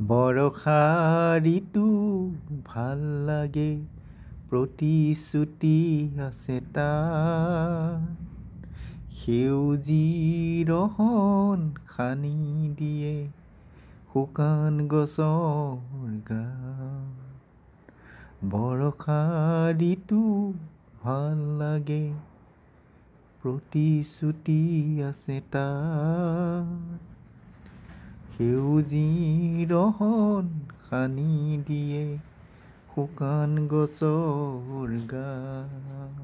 বৰষা ঋতু ভাল লাগে প্ৰতিশ্ৰুতি আছে তাত সেউজী ৰহণ সানি দিয়ে শুকান গছৰ গাত বৰষা ঋতু ভাল লাগে প্ৰতিশ্ৰুতি আছে তাত সেউজী ৰহণ সানি দিয়ে শুকান গছৰ গাত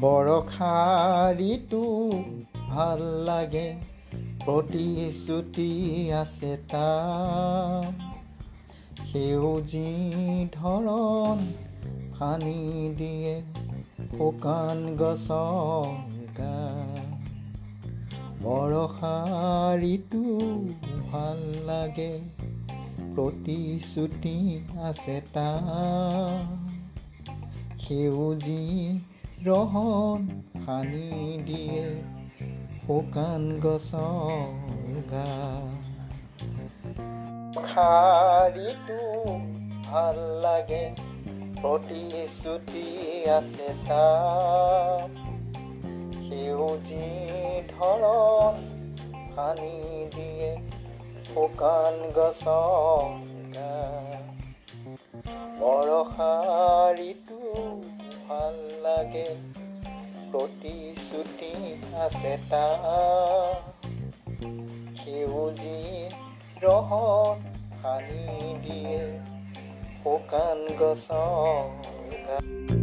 বৰষা ঋতু ভাল লাগে প্ৰতিশ্ৰুতি আছে তাত সেউজী ধৰণ সানি দিয়ে শুকান গাত বৰষা ঋতু ভাল লাগে প্ৰতিশ্ৰুতি আছে তাত সেউজী ৰহণ সানি দিয়ে শুকান গাত ঋতু ভাল লাগে প্ৰতিশ্ৰুতি আছে তাত সেউজী ধৰণ সানি দিয়ে শুকান গাত বৰষা ঋতু ভাল লাগে প্ৰতিশ্ৰুতি আছে তাত সেউজী ৰহণ সানি দিয়ে শুকান গছৰ